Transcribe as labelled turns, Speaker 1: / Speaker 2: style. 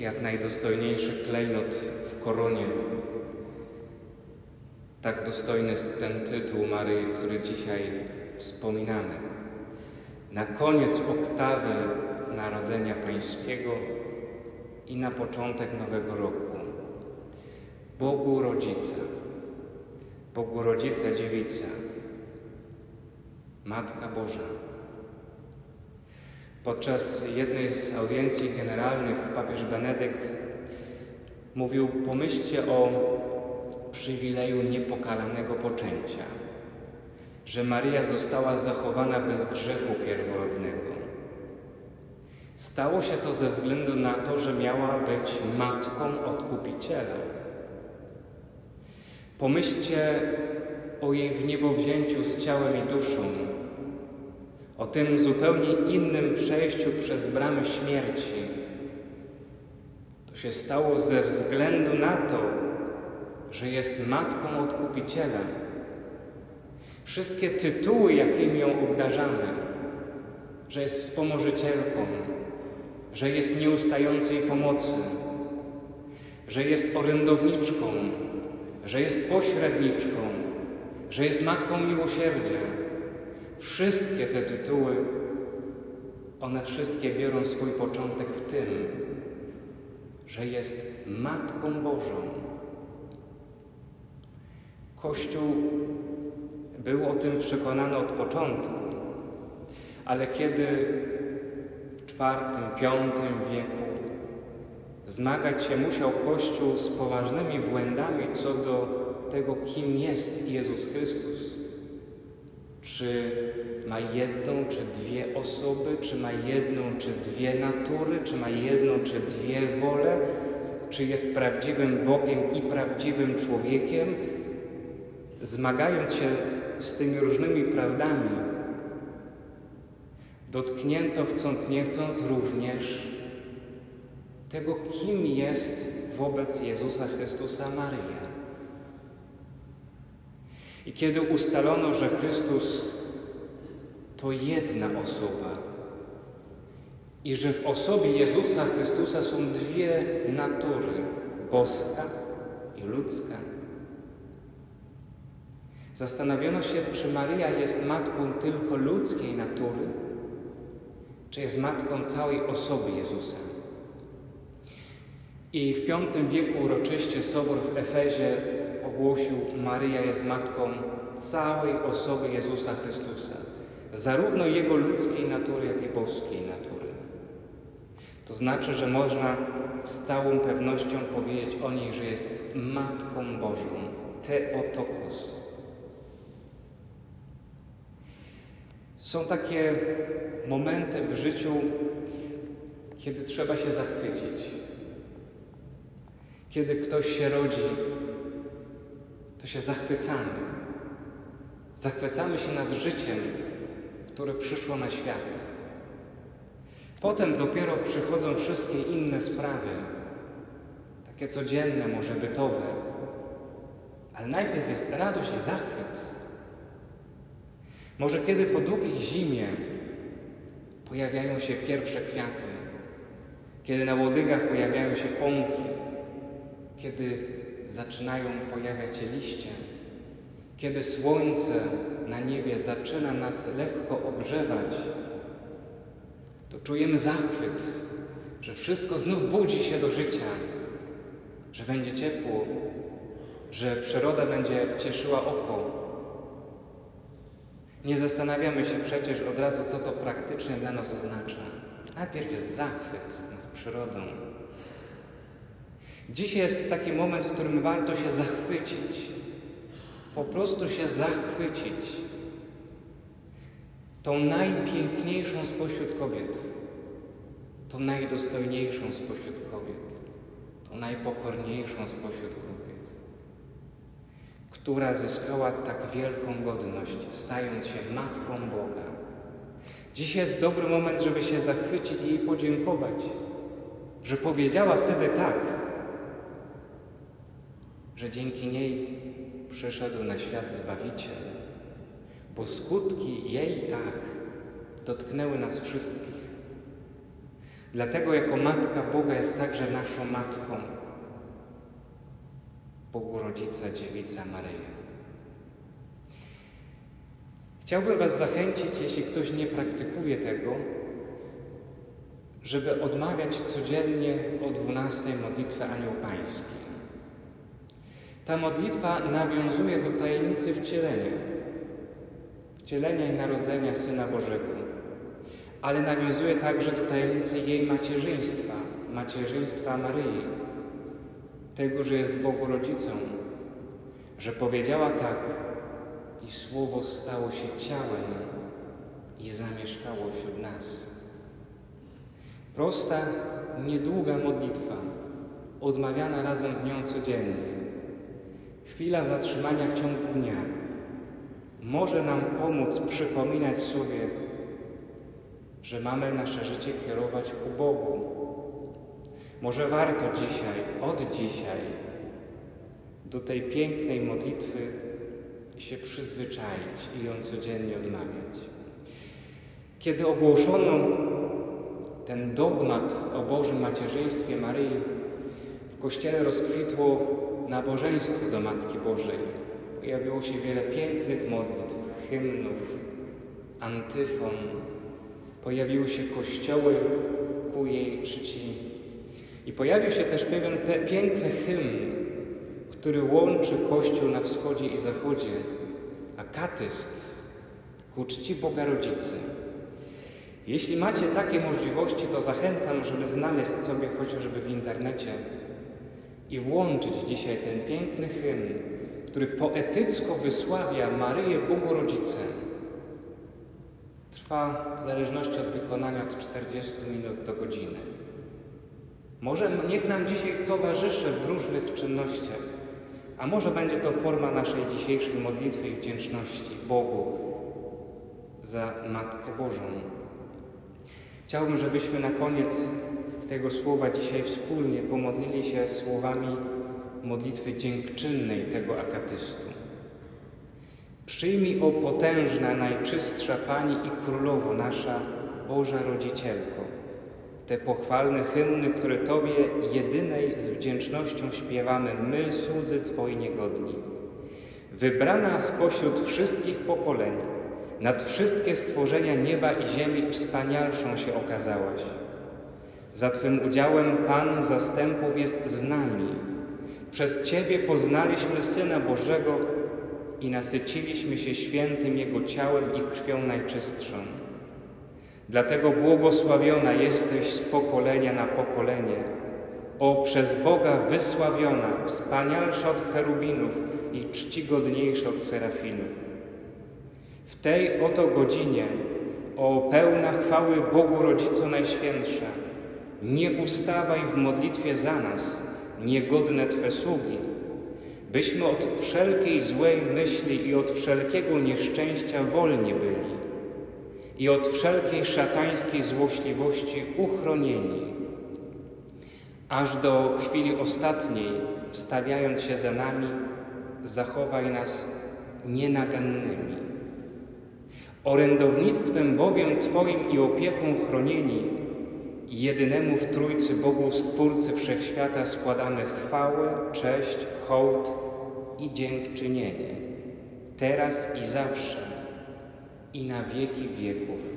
Speaker 1: jak najdostojniejszy klejnot w koronie. Tak dostojny jest ten tytuł Maryi, który dzisiaj wspominamy. Na koniec oktawy Narodzenia Pańskiego i na początek Nowego Roku. Bogu Rodzica, Bogu Rodzica Dziewica, Matka Boża. Podczas jednej z audiencji generalnych papież Benedykt mówił: Pomyślcie o przywileju niepokalanego poczęcia, że Maria została zachowana bez grzechu pierworodnego. Stało się to ze względu na to, że miała być matką odkupiciela. Pomyślcie o jej w niebo wzięciu z ciałem i duszą, o tym zupełnie innym przejściu przez bramy śmierci. To się stało ze względu na to, że jest matką odkupiciela. Wszystkie tytuły, jakimi ją obdarzamy, że jest wspomożycielką, że jest nieustającej pomocy, że jest orędowniczką, że jest pośredniczką, że jest matką miłosierdzia. Wszystkie te tytuły, one wszystkie biorą swój początek w tym, że jest Matką Bożą. Kościół był o tym przekonany od początku, ale kiedy w IV-V wieku zmagać się musiał Kościół z poważnymi błędami co do tego, kim jest Jezus Chrystus, czy ma jedną, czy dwie osoby, czy ma jedną, czy dwie natury, czy ma jedną, czy dwie wole, czy jest prawdziwym Bogiem i prawdziwym człowiekiem, zmagając się z tymi różnymi prawdami, dotknięto chcąc nie chcąc również tego, kim jest wobec Jezusa Chrystusa Maryja. I kiedy ustalono, że Chrystus to jedna osoba i że w osobie Jezusa Chrystusa są dwie natury, boska i ludzka, zastanowiono się, czy Maryja jest matką tylko ludzkiej natury, czy jest matką całej osoby Jezusa. I w V wieku uroczyście Sobór w Efezie ogłosił, Maryja jest matką całej osoby Jezusa Chrystusa, zarówno Jego ludzkiej natury, jak i boskiej natury. To znaczy, że można z całą pewnością powiedzieć o niej, że jest Matką Bożą, Teotokos. Są takie momenty w życiu, kiedy trzeba się zachwycić. Kiedy ktoś się rodzi, to się zachwycamy. Zachwycamy się nad życiem, które przyszło na świat. Potem dopiero przychodzą wszystkie inne sprawy, takie codzienne, może bytowe. Ale najpierw jest radość i zachwyt. Może kiedy po długiej zimie pojawiają się pierwsze kwiaty, kiedy na łodygach pojawiają się pąki, kiedy zaczynają pojawiać się liście, kiedy słońce na niebie zaczyna nas lekko ogrzewać, to czujemy zachwyt, że wszystko znów budzi się do życia, że będzie ciepło, że przyroda będzie cieszyła oko. Nie zastanawiamy się przecież od razu, co to praktycznie dla nas oznacza. Najpierw jest zachwyt nad przyrodą, Dzisiaj jest taki moment, w którym warto się zachwycić. Po prostu się zachwycić. Tą najpiękniejszą spośród kobiet, tą najdostojniejszą spośród kobiet, tą najpokorniejszą spośród kobiet, która zyskała tak wielką godność, stając się Matką Boga. Dziś jest dobry moment, żeby się zachwycić i jej podziękować, że powiedziała wtedy tak że dzięki niej przyszedł na świat Zbawiciel, bo skutki jej tak dotknęły nas wszystkich. Dlatego jako Matka Boga jest także naszą Matką. Bogu Rodzica, Dziewica Maryja. Chciałbym Was zachęcić, jeśli ktoś nie praktykuje tego, żeby odmawiać codziennie o 12 modlitwę Anioł Pański. Ta modlitwa nawiązuje do tajemnicy wcielenia, wcielenia i narodzenia Syna Bożego, ale nawiązuje także do tajemnicy jej macierzyństwa, macierzyństwa Maryi, tego, że jest Bogu rodzicą, że powiedziała tak i Słowo stało się ciałem i zamieszkało wśród nas. Prosta, niedługa modlitwa, odmawiana razem z nią codziennie. Chwila zatrzymania w ciągu dnia może nam pomóc przypominać sobie, że mamy nasze życie kierować ku Bogu. Może warto dzisiaj, od dzisiaj, do tej pięknej modlitwy się przyzwyczaić i ją codziennie odmawiać. Kiedy ogłoszono ten dogmat o Bożym macierzyństwie Maryi, w Kościele rozkwitło nabożeństwo do Matki Bożej. Pojawiło się wiele pięknych modlitw, hymnów, antyfon. Pojawiły się kościoły ku jej czci. I pojawił się też pewien piękny hymn, który łączy Kościół na wschodzie i zachodzie, akatyst ku czci Boga Rodzicy. Jeśli macie takie możliwości, to zachęcam, żeby znaleźć sobie chociażby w internecie i włączyć dzisiaj ten piękny hymn, który poetycko wysławia Maryję Bogu Rodzicę. Trwa w zależności od wykonania od 40 minut do godziny. Może niech nam dzisiaj towarzyszy w różnych czynnościach, a może będzie to forma naszej dzisiejszej modlitwy i wdzięczności Bogu za Matkę Bożą. Chciałbym, żebyśmy na koniec tego słowa dzisiaj wspólnie pomodlili się słowami modlitwy dziękczynnej tego akatystu. Przyjmij, o potężna, najczystsza Pani i Królowo nasza, Boża Rodzicielko, te pochwalne hymny, które Tobie jedynej z wdzięcznością śpiewamy my, słudzy Twoi niegodni. Wybrana spośród wszystkich pokoleń, nad wszystkie stworzenia nieba i ziemi wspanialszą się okazałaś. Za Twym udziałem Pan zastępów jest z nami. Przez Ciebie poznaliśmy Syna Bożego i nasyciliśmy się świętym Jego ciałem i krwią najczystszą. Dlatego błogosławiona jesteś z pokolenia na pokolenie, o przez Boga wysławiona, wspanialsza od cherubinów i czcigodniejsza od serafinów. W tej oto godzinie, o pełna chwały Bogu Rodzico Najświętsza, nie ustawaj w modlitwie za nas, niegodne Twe sługi, byśmy od wszelkiej złej myśli i od wszelkiego nieszczęścia wolni byli i od wszelkiej szatańskiej złośliwości uchronieni, aż do chwili ostatniej, wstawiając się za nami, zachowaj nas nienagannymi. Orędownictwem bowiem Twoim i opieką chronieni, jedynemu w Trójcy Bogu Stwórcy Wszechświata składamy chwałę, cześć, hołd i dziękczynienie, teraz i zawsze, i na wieki wieków.